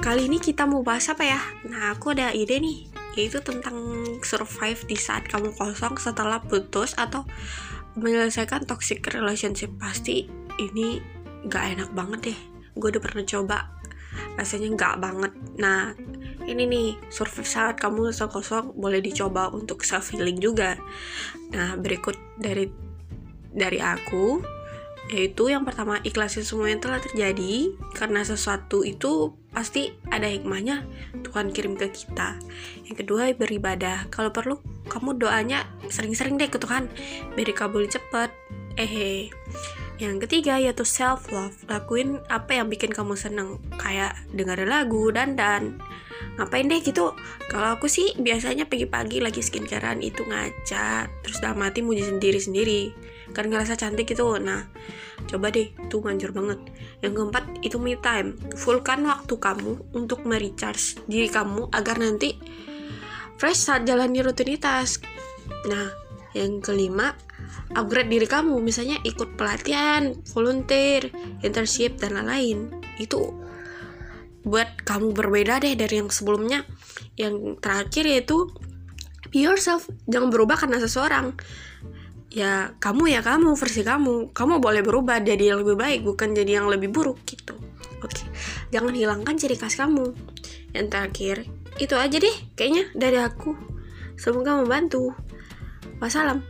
kali ini kita mau bahas apa ya? Nah, aku ada ide nih, yaitu tentang survive di saat kamu kosong setelah putus atau menyelesaikan toxic relationship. Pasti ini gak enak banget deh. Gue udah pernah coba, rasanya gak banget. Nah, ini nih survive saat kamu kosong boleh dicoba untuk self healing juga. Nah, berikut dari dari aku yaitu yang pertama ikhlasin semua yang telah terjadi karena sesuatu itu pasti ada hikmahnya Tuhan kirim ke kita. Yang kedua beribadah. Kalau perlu kamu doanya sering-sering deh ke Tuhan beri kabul cepet. Eh yang ketiga yaitu self love lakuin apa yang bikin kamu seneng. Kayak dengerin lagu dan dan ngapain deh gitu. Kalau aku sih biasanya pagi-pagi lagi skincarean itu ngaca. Terus udah mati muji sendiri-sendiri kan ngerasa cantik gitu. Nah coba deh itu manjur banget. Yang keempat itu me time. Fullkan waktu kamu untuk merecharge diri kamu agar nanti fresh saat jalani rutinitas. Nah yang kelima upgrade diri kamu. Misalnya ikut pelatihan volunteer internship dan lain-lain. Itu buat kamu berbeda deh dari yang sebelumnya. Yang terakhir yaitu be yourself. Jangan berubah karena seseorang ya kamu ya kamu versi kamu. Kamu boleh berubah jadi yang lebih baik bukan jadi yang lebih buruk gitu. Oke jangan hilangkan ciri khas kamu. Yang terakhir itu aja deh kayaknya dari aku. Semoga membantu. Wassalam